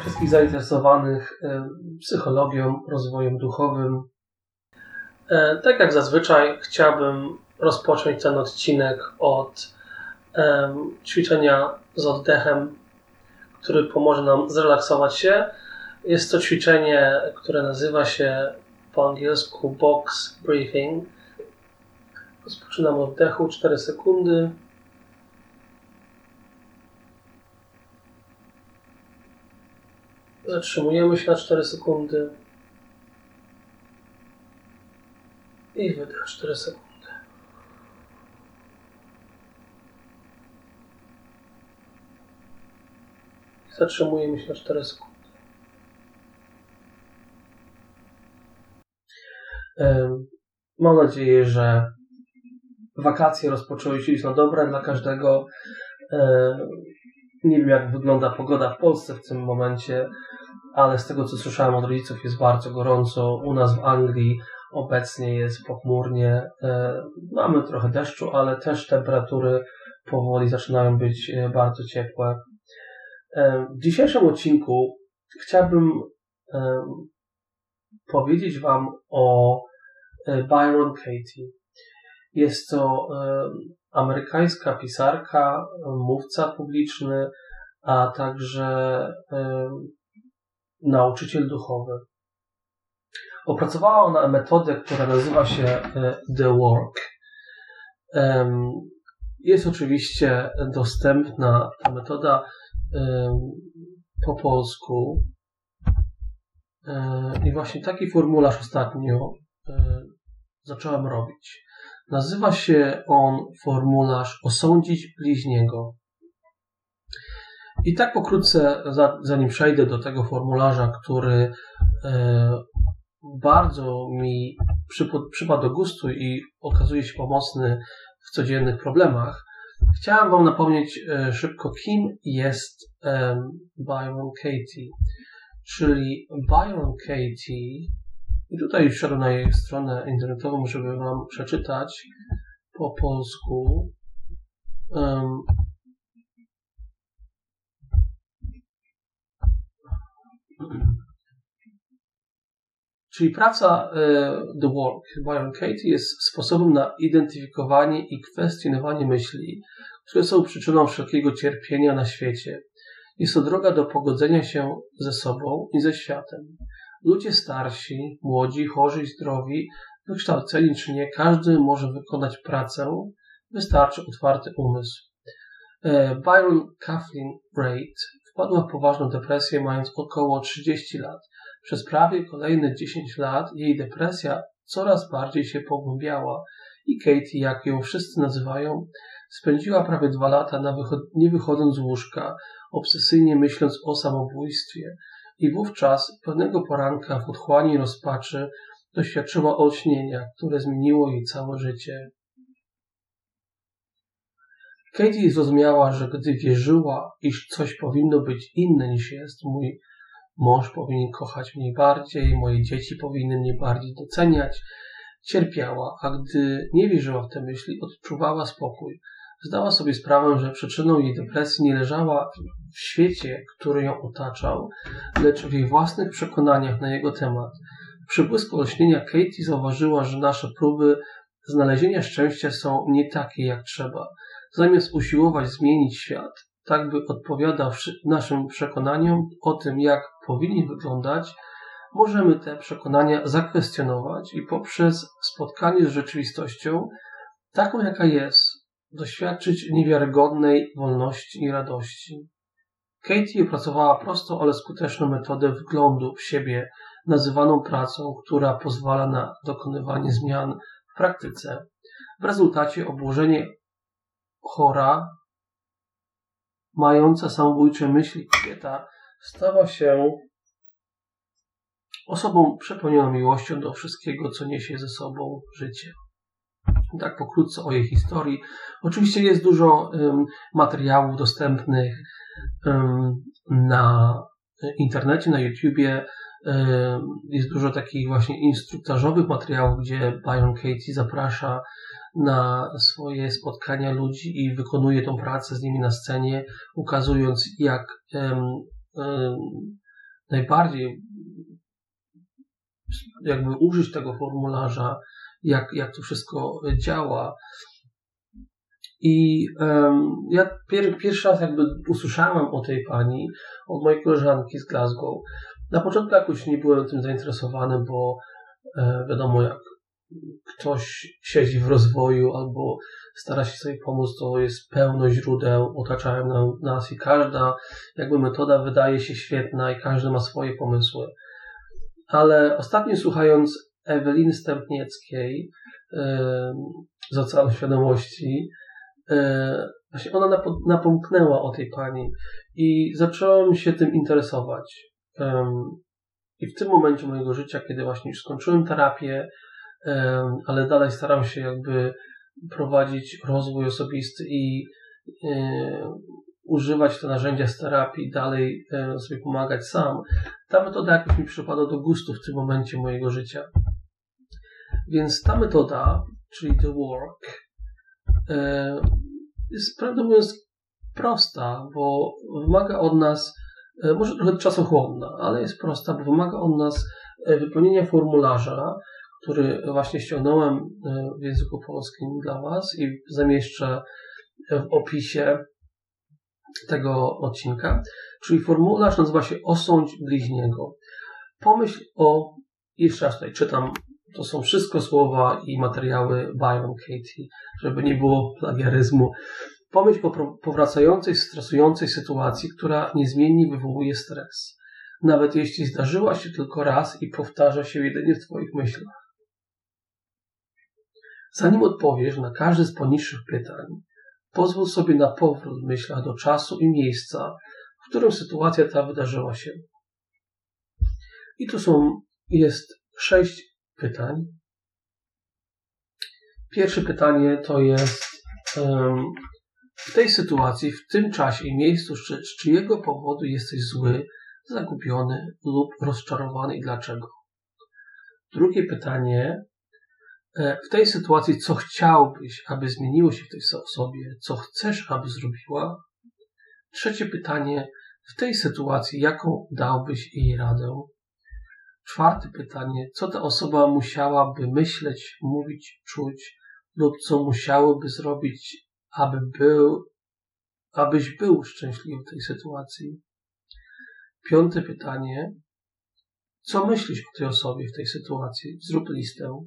Wszystkich zainteresowanych psychologią, rozwojem duchowym. E, tak jak zazwyczaj, chciałbym rozpocząć ten odcinek od ćwiczenia z oddechem, który pomoże nam zrelaksować się. Jest to ćwiczenie, które nazywa się po angielsku box breathing. Rozpoczynam oddechu 4 sekundy. Zatrzymujemy się na 4 sekundy. I wydech 4 sekundy. Zatrzymujemy się na 4 sekundy. Mam nadzieję, że wakacje rozpoczęły się już na dobre dla każdego. Nie wiem, jak wygląda pogoda w Polsce w tym momencie, ale z tego, co słyszałem od rodziców, jest bardzo gorąco. U nas w Anglii obecnie jest pochmurnie. E, mamy trochę deszczu, ale też temperatury powoli zaczynają być e, bardzo ciepłe. E, w dzisiejszym odcinku chciałbym powiedzieć Wam o Byron Katie. Jest to amerykańska pisarka, mówca publiczny, a także nauczyciel duchowy. Opracowała ona metodę, która nazywa się e, The Work. Jest oczywiście dostępna ta metoda po polsku. E, I właśnie taki formularz ostatnio e, zacząłem robić. Nazywa się on formularz osądzić bliźniego. I tak pokrótce, zanim przejdę do tego formularza, który e, bardzo mi przypadł do gustu i okazuje się pomocny w codziennych problemach, chciałem Wam napomnieć e, szybko, kim jest Byron Katie. Czyli Byron Katie, i tutaj wszedłem na jej stronę internetową, żeby Wam przeczytać po polsku. Czyli praca e, The Work Byron Katie jest sposobem na identyfikowanie i kwestionowanie myśli, które są przyczyną wszelkiego cierpienia na świecie. Jest to droga do pogodzenia się ze sobą i ze światem. Ludzie starsi, młodzi, chorzy i zdrowi, wykształceni czy nie, każdy może wykonać pracę, wystarczy otwarty umysł. E, Byron Kathleen Braid wpadła w poważną depresję mając około 30 lat. Przez prawie kolejne 10 lat jej depresja coraz bardziej się pogłębiała i Katie, jak ją wszyscy nazywają, spędziła prawie dwa lata nie wychodząc z łóżka, obsesyjnie myśląc o samobójstwie. I wówczas pewnego poranka w otchłani rozpaczy doświadczyła olśnienia, które zmieniło jej całe życie. Katie zrozumiała, że gdy wierzyła, iż coś powinno być inne niż jest, mój mąż powinien kochać mnie bardziej, moje dzieci powinny mnie bardziej doceniać, cierpiała, a gdy nie wierzyła w te myśli, odczuwała spokój. Zdała sobie sprawę, że przyczyną jej depresji nie leżała w świecie, który ją otaczał, lecz w jej własnych przekonaniach na jego temat. Przy błysku olśnienia Katie zauważyła, że nasze próby znalezienia szczęścia są nie takie jak trzeba. Zamiast usiłować zmienić świat, tak by odpowiadał naszym przekonaniom o tym, jak powinni wyglądać, możemy te przekonania zakwestionować i poprzez spotkanie z rzeczywistością, taką jaka jest, doświadczyć niewiarygodnej wolności i radości. Katie opracowała prostą, ale skuteczną metodę wglądu w siebie, nazywaną pracą, która pozwala na dokonywanie zmian w praktyce. W rezultacie obłożenie chora, mająca samobójcze myśli kobieta stała się osobą przepełnioną miłością do wszystkiego, co niesie ze sobą życie. Tak pokrótce o jej historii. Oczywiście jest dużo um, materiałów dostępnych um, na internecie, na YouTubie. Jest dużo takich właśnie instruktażowych materiałów, gdzie Byron Katie zaprasza na swoje spotkania ludzi i wykonuje tą pracę z nimi na scenie, ukazując jak najbardziej jakby użyć tego formularza, jak, jak to wszystko działa. I um, ja pier, pierwszy raz jakby usłyszałem o tej pani od mojej koleżanki z Glasgow. Na początku jakoś nie byłem tym zainteresowany, bo e, wiadomo, jak ktoś siedzi w rozwoju albo stara się sobie pomóc, to jest pełno źródeł, otaczają nas i każda jakby metoda wydaje się świetna i każdy ma swoje pomysły. Ale ostatnio słuchając Eweliny Stępnieckiej yy, z Oceanu Świadomości, yy, właśnie ona napomknęła o tej pani i zacząłem się tym interesować. I w tym momencie mojego życia, kiedy właśnie już skończyłem terapię, ale dalej staram się jakby prowadzić rozwój osobisty i używać te narzędzia z terapii, dalej sobie pomagać sam. Ta metoda jakoś mi przypada do gustu w tym momencie mojego życia. Więc ta metoda, czyli The Work, jest prawdę mówiąc prosta, bo wymaga od nas, może trochę czasochłonna, ale jest prosta, bo wymaga od nas wypełnienia formularza, który właśnie ściągnąłem e, w języku polskim dla Was i zamieszczę w opisie tego odcinka. Czyli formularz nazywa się Osądź bliźniego. Pomyśl o, jeszcze raz tutaj czytam, to są wszystko słowa i materiały Byron Katie, żeby nie było plagiaryzmu. Pomyśl o powracającej, stresującej sytuacji, która niezmiennie wywołuje stres. Nawet jeśli zdarzyła się tylko raz i powtarza się jedynie w Twoich myślach. Zanim odpowiesz na każde z poniższych pytań, pozwól sobie na powrót w myślach do czasu i miejsca, w którym sytuacja ta wydarzyła się. I tu są, jest sześć pytań. Pierwsze pytanie to jest w tej sytuacji, w tym czasie i miejscu, z, czyjego powodu jesteś zły, zagubiony lub rozczarowany i dlaczego. Drugie pytanie E, w tej sytuacji, co chciałbyś, aby zmieniło się w tej osobie, co chcesz, aby zrobiła? Trzecie pytanie, w tej sytuacji, jaką dałbyś jej radę? Czwarte pytanie, co ta osoba musiałaby myśleć, mówić, czuć, lub co musiałoby zrobić, aby był, abyś był szczęśliwy w tej sytuacji? Piąte pytanie, co myślisz o tej osobie w tej sytuacji? Zrób listę.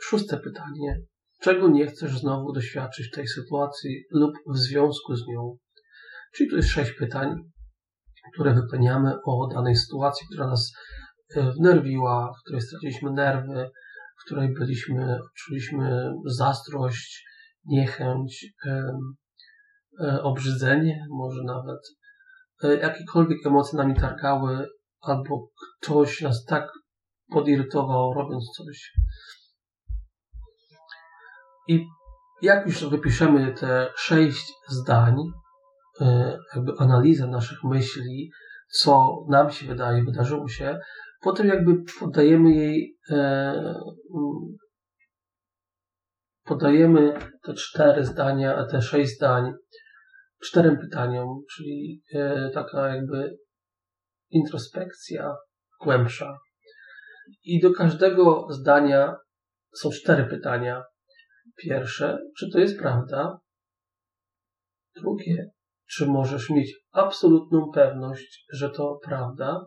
Szóste pytanie. Czego nie chcesz znowu doświadczyć w tej sytuacji lub w związku z nią? Czyli to jest sześć pytań, które wypełniamy o danej sytuacji, która nas e, wnerwiła, w której straciliśmy nerwy, w której byliśmy, czuliśmy zazdrość, niechęć, e, obrzydzenie, może nawet e, jakiekolwiek emocje nami targały, albo ktoś nas tak podirytował robiąc coś. I jak już wypiszemy te sześć zdań, e, jakby analizę naszych myśli, co nam się wydaje, wydarzyło się, potem jakby poddajemy jej, e, podajemy te cztery zdania, te sześć zdań czterem pytaniom, czyli e, taka jakby introspekcja głębsza, i do każdego zdania są cztery pytania. Pierwsze, czy to jest prawda? Drugie, czy możesz mieć absolutną pewność, że to prawda?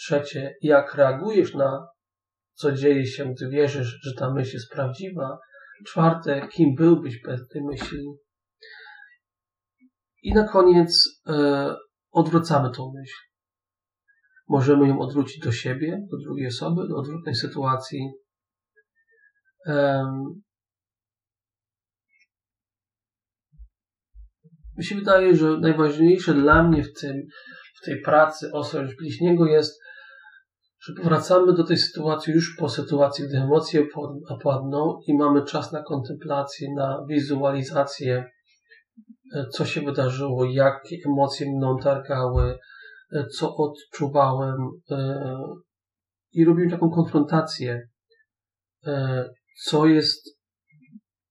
Trzecie, jak reagujesz na co dzieje się, gdy wierzysz, że ta myśl jest prawdziwa? Czwarte, kim byłbyś bez tej myśli? I na koniec e, odwracamy tą myśl. Możemy ją odwrócić do siebie, do drugiej osoby, do odwrotnej sytuacji. Um, mi się wydaje, że najważniejsze dla mnie w, tym, w tej pracy osądź bliźniego jest, że powracamy do tej sytuacji już po sytuacji, gdy emocje opadną i mamy czas na kontemplację, na wizualizację, e, co się wydarzyło, jakie emocje mną targały, co odczuwałem e, i robiłem taką konfrontację, e, co jest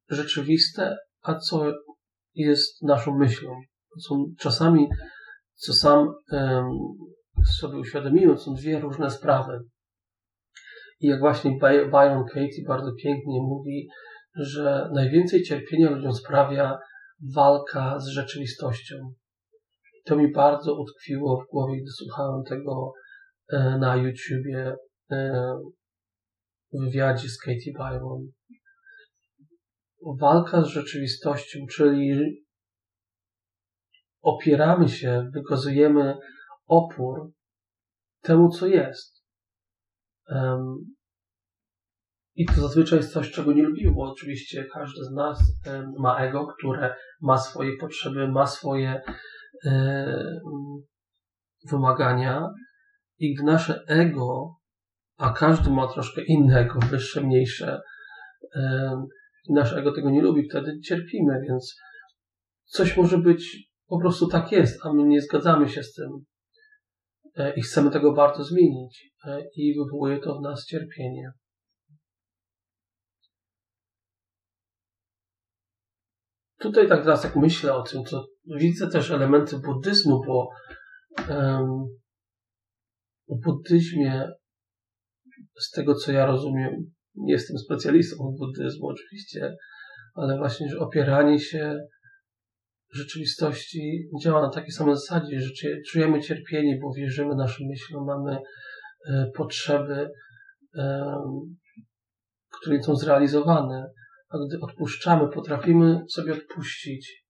rzeczywiste, a co jest naszą myślą. Są czasami co sam sobie uświadomiłem, są dwie różne sprawy. I jak właśnie Byron Katie bardzo pięknie mówi, że najwięcej cierpienia ludziom sprawia walka z rzeczywistością. To mi bardzo utkwiło w głowie, gdy słuchałem tego e, na YouTubie e, wywiadzie z Katie Byron. Walka z rzeczywistością, czyli opieramy się, wykazujemy opór temu, co jest. I to zazwyczaj jest coś, czego nie lubimy, bo oczywiście każdy z nas ma ego, które ma swoje potrzeby, ma swoje wymagania. I gdy nasze ego, a każdy ma troszkę innego, wyższe, mniejsze, i nasze ego tego nie lubi, wtedy cierpimy, więc coś może być po prostu tak jest, a my nie zgadzamy się z tym i chcemy tego bardzo zmienić e, i wywołuje to w nas cierpienie. Tutaj tak teraz jak myślę o tym, to widzę też elementy buddyzmu, bo um, w buddyzmie z tego co ja rozumiem, nie jestem specjalistą od buddyzmu oczywiście, ale właśnie, że opieranie się rzeczywistości działa na takiej samej zasadzie, że czujemy cierpienie, bo wierzymy naszym myślom, mamy e, potrzeby, które nie są zrealizowane, a gdy odpuszczamy, potrafimy sobie odpuścić,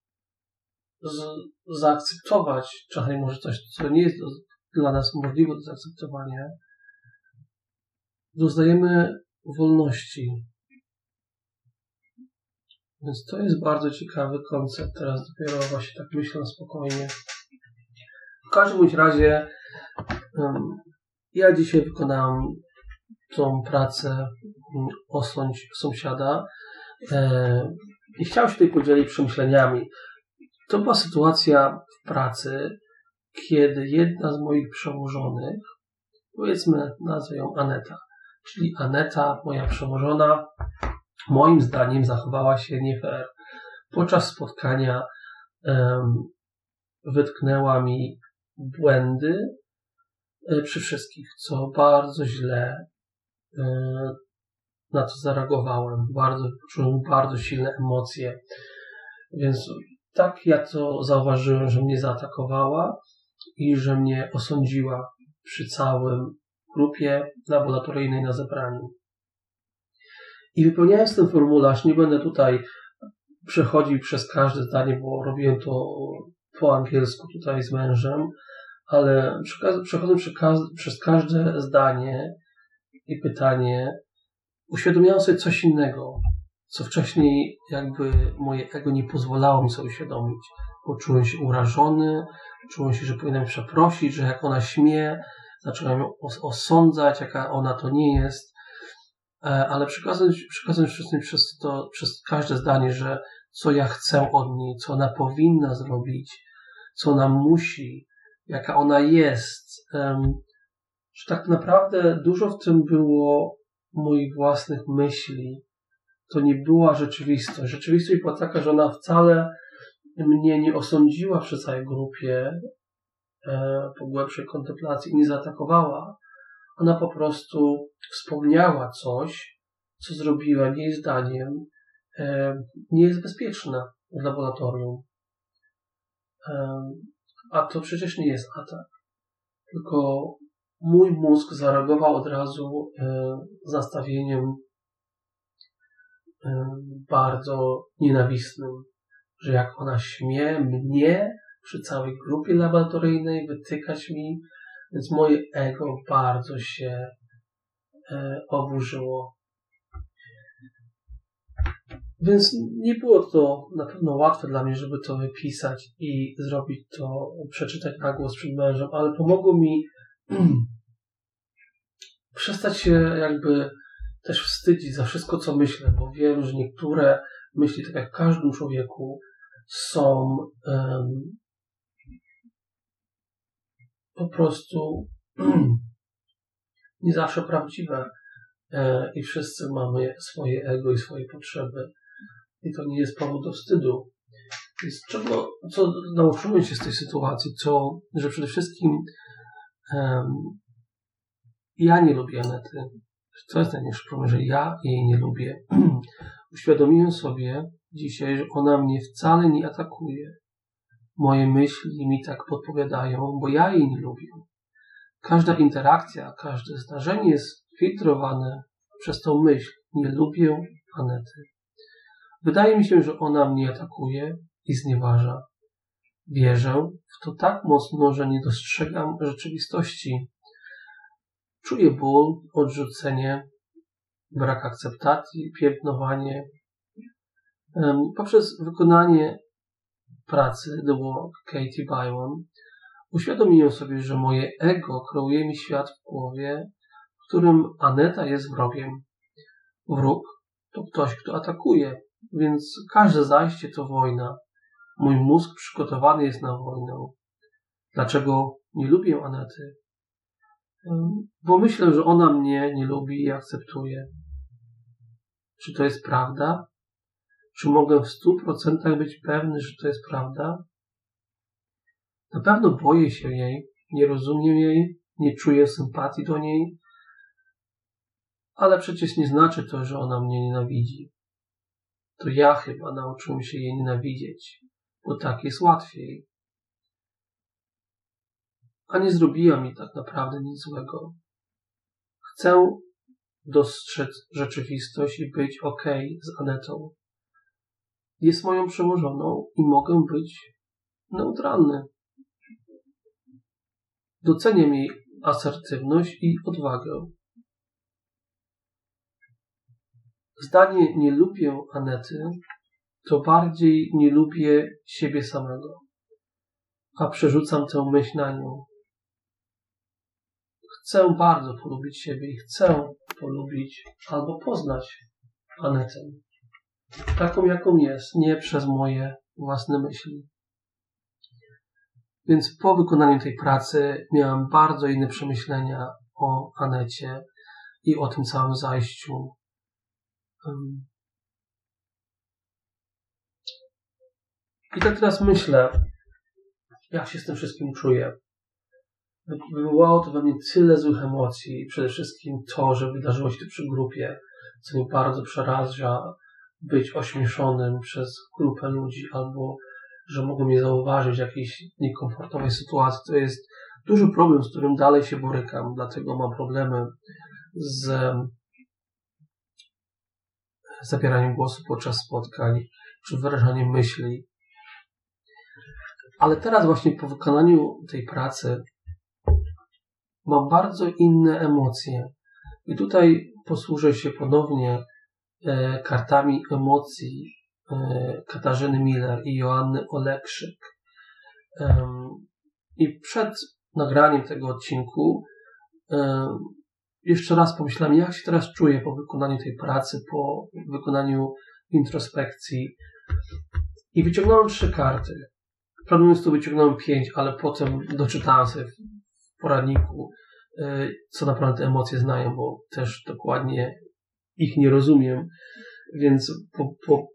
zaakceptować czasami może coś, co nie jest dla nas możliwe do zaakceptowania, doznajemy wolności. Więc to jest bardzo ciekawy koncept. Teraz dopiero właśnie tak myślę spokojnie. W każdym razie um, ja dzisiaj wykonałem tą pracę um, osądź sąsiada e, i chciałem się tutaj podzielić przemyśleniami. To była sytuacja w pracy, kiedy jedna z moich przełożonych, powiedzmy nazwę ją Aneta, czyli Aneta, moja przełożona, moim zdaniem zachowała się nie fair. Podczas spotkania um, wytknęła mi błędy e, przy wszystkich, co bardzo źle e, na to zareagowałem. Bardzo, czułem bardzo silne emocje. Więc tak ja to zauważyłem, że mnie zaatakowała i że mnie osądziła przy całym grupie laboratoryjnej na zebraniu. I wypełniając ten formularz, nie będę tutaj przechodził przez każde zdanie, bo robiłem to po angielsku tutaj z mężem, ale przechodząc przez każde zdanie i pytanie, uświadomiałem sobie coś innego, co wcześniej jakby moje ego nie pozwalało mi sobie uświadomić. Poczułem się urażony, czułem się, że powinienem przeprosić, że jak ona śmie, zacząłem ją osądzać, jaka ona to nie jest. E, ale przekazując, przekazując wszystkim przez, to, przez każde zdanie, że co ja chcę od niej, co ona powinna zrobić, co ona musi, jaka ona jest, że tak naprawdę dużo w tym było moich własnych myśli. To nie była rzeczywistość. Rzeczywistość była taka, że ona wcale mnie nie osądziła przy całej grupie e, po głębszej kontemplacji, nie zaatakowała, ona po prostu wspomniała coś, co zrobiła jej zdaniem e, nie jest bezpieczna w laboratorium. E, a to przecież nie jest atak. Tylko mój mózg zareagował od razu e, nastawieniem bardzo nienawistnym, że jak ona śmie mnie przy całej grupie laboratoryjnej wytykać mi więc moje ego bardzo się e, oburzyło. Więc nie było to na pewno łatwe dla mnie, żeby to wypisać i zrobić to, przeczytać na głos przed mężem, ale pomogło mi przestać się jakby też wstydzić za wszystko, co myślę, bo wiem, że niektóre myśli, tak jak w każdym człowieku, są um, po prostu nie zawsze prawdziwe e, i wszyscy mamy swoje ego i swoje potrzeby i to nie jest powód do wstydu. Więc czego, co nauczyłem się z tej sytuacji, co, że przede wszystkim um, ja nie lubię Anety. Co jest największy problem, że ja jej nie lubię. Uświadomiłem sobie dzisiaj, że ona mnie wcale nie atakuje. Moje myśli mi tak podpowiadają, bo ja jej nie lubię. Każda interakcja, każde zdarzenie jest filtrowane przez tą myśl. Nie lubię Anety. Wydaje mi się, że ona mnie atakuje i znieważa. Wierzę w to tak mocno, że nie dostrzegam rzeczywistości. Czuję ból, odrzucenie, brak akceptacji, piętnowanie. Poprzez wykonanie pracy The Work Katie Byron uświadomiłem sobie, że moje ego kreuje mi świat w głowie, w którym Aneta jest wrogiem. Wróg to ktoś, kto atakuje, więc każde zajście to wojna. Mój mózg przygotowany jest na wojnę. Dlaczego nie lubię Anety? Bo myślę, że ona mnie nie lubi i akceptuje. Czy to jest prawda? Czy mogę w stu procentach być pewny, że to jest prawda? Na pewno boję się jej, nie rozumiem jej, nie czuję sympatii do niej, ale przecież nie znaczy to, że ona mnie nienawidzi. To ja chyba nauczyłem się jej nienawidzieć, bo tak jest łatwiej. A nie zrobiła mi tak naprawdę nic złego. Chcę dostrzec rzeczywistość i być ok z Anetą. Jest moją przełożoną i mogę być neutralny. Doceniam jej asertywność i odwagę. Zdanie nie lubię Anety, to bardziej nie lubię siebie samego, a przerzucam tę myśl na nią. Chcę bardzo polubić siebie i chcę polubić albo poznać Anetę. Taką, jaką jest, nie przez moje własne myśli. Więc po wykonaniu tej pracy miałem bardzo inne przemyślenia o Anecie i o tym całym zajściu i tak teraz myślę, jak się z tym wszystkim czuję. Wywołało to we mnie tyle złych emocji. Przede wszystkim to, że wydarzyło się to przy grupie, co mnie bardzo przeraża być ośmieszonym przez grupę ludzi albo że mogą mnie zauważyć w jakiejś niekomfortowej sytuacji. To jest duży problem, z którym dalej się borykam, dlatego mam problemy z zabieraniem głosu podczas spotkań, czy wyrażaniem myśli. Ale teraz właśnie po wykonaniu tej pracy mam bardzo inne emocje. I tutaj posłużę się ponownie kartami emocji e, Katarzyny Miller i Joanny Olekrzyk. E, I przed nagraniem tego odcinku jeszcze raz pomyślałem, jak się teraz czuję po wykonaniu tej pracy, po wykonaniu introspekcji. I wyciągnąłem trzy karty. Planując to wyciągnąłem pięć, ale potem doczytałem sobie w poradniku, y, co naprawdę emocje znają, bo też dokładnie ich nie rozumiem. Więc po, po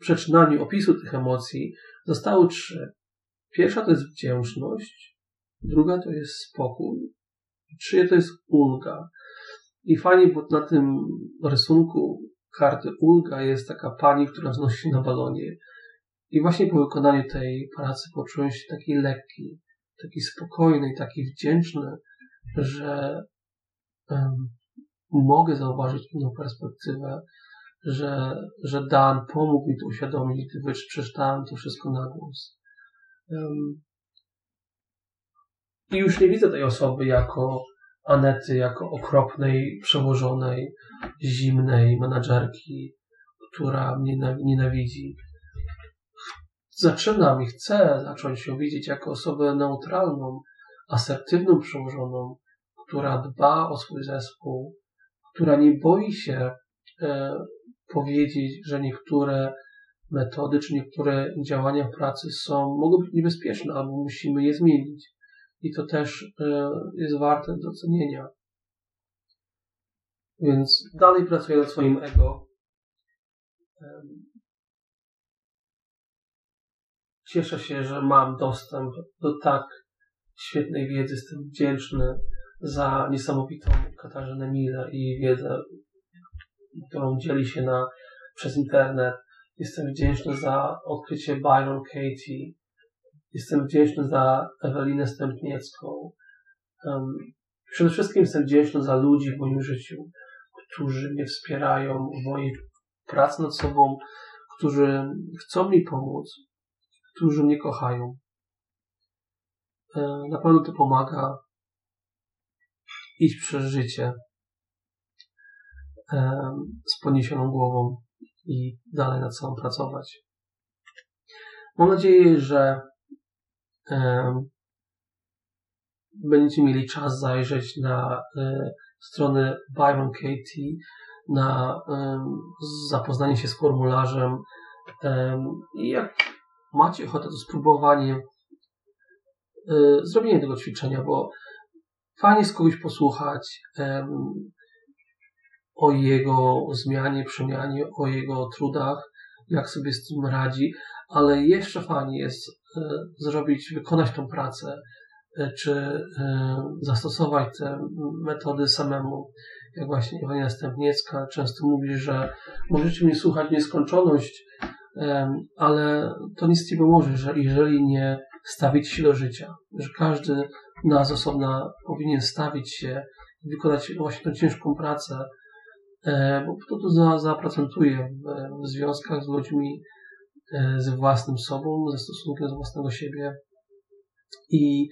przeczytaniu opisu tych emocji zostały trzy. Pierwsza to jest wdzięczność, druga to jest spokój, czyje to jest ulga. I fajnie, bo na tym rysunku karty ulga jest taka pani, która wznosi się na balonie. I właśnie po wykonaniu tej pracy poczułem się taki lekki, taki spokojny i taki wdzięczny, że mogę zauważyć inną perspektywę, że, że Dan pomógł mi to uświadomić, gdy przeczytałem to wszystko na głos. Um, i już nie widzę tej osoby jako Anety, jako okropnej, przełożonej, zimnej menadżerki, która mnie nienawidzi. Zaczynam i chcę zacząć ją widzieć jako osobę neutralną, asertywną przełożoną, która dba o swój zespół, która nie boi się e, powiedzieć, że niektóre metody czy niektóre działania pracy są, mogą być niebezpieczne albo musimy je zmienić i to też e, jest warte docenienia. Więc dalej pracuję nad swoim ego. cieszę się, że mam dostęp do tak świetnej wiedzy. Jestem wdzięczny za niesamowitą Katarzynę Miller i wiedzę, którą dzieli się na, przez internet. Jestem wdzięczny za odkrycie Byron Katie. Jestem wdzięczny za Ewelinę Stępniecką. Um, przede wszystkim jestem wdzięczny za ludzi w moim życiu, którzy mnie wspierają w mojej pracy nad sobą, którzy chcą mi pomóc, którzy mnie kochają. Na pewno to pomaga iść przez życie e, z podniesioną głową i dalej nad sobą pracować. Mam nadzieję, że e, będziecie mieli czas zajrzeć na stronę Byron Katie, na zapoznanie się z formularzem i jak macie ochotę, to spróbowanie y, zrobienie tego ćwiczenia, bo fajnie z kogoś posłuchać o jego zmianie, przemianie, o jego trudach, jak sobie z tym radzi, ale jeszcze fajnie jest y, zrobić, wykonać tą pracę, y, czy zastosować te metody samemu, jak właśnie Ewania Stępniecka często mówi, że możecie mnie słuchać nieskończoność, ale to nic ci pomoże, że jeżeli nie stawić się do życia, że każdy nas osobna powinien stawić się i wykonać właśnie tę ciężką pracę, e, bo kto to za, zapracentuje w, w związkach z ludźmi, e, z własnym sobą, ze stosunkiem do własnego siebie i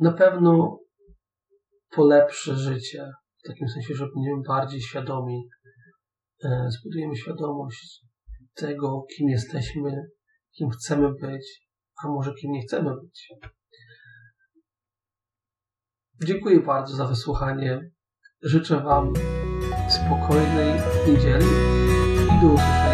na pewno polepszy życie, w takim sensie, że będziemy bardziej świadomi, e, zbudujemy świadomość tego, kim jesteśmy, kim chcemy być, a może kim nie chcemy być. Dziękuję bardzo za wysłuchanie. Życzę Wam spokojnej niedzieli i do usłyszenia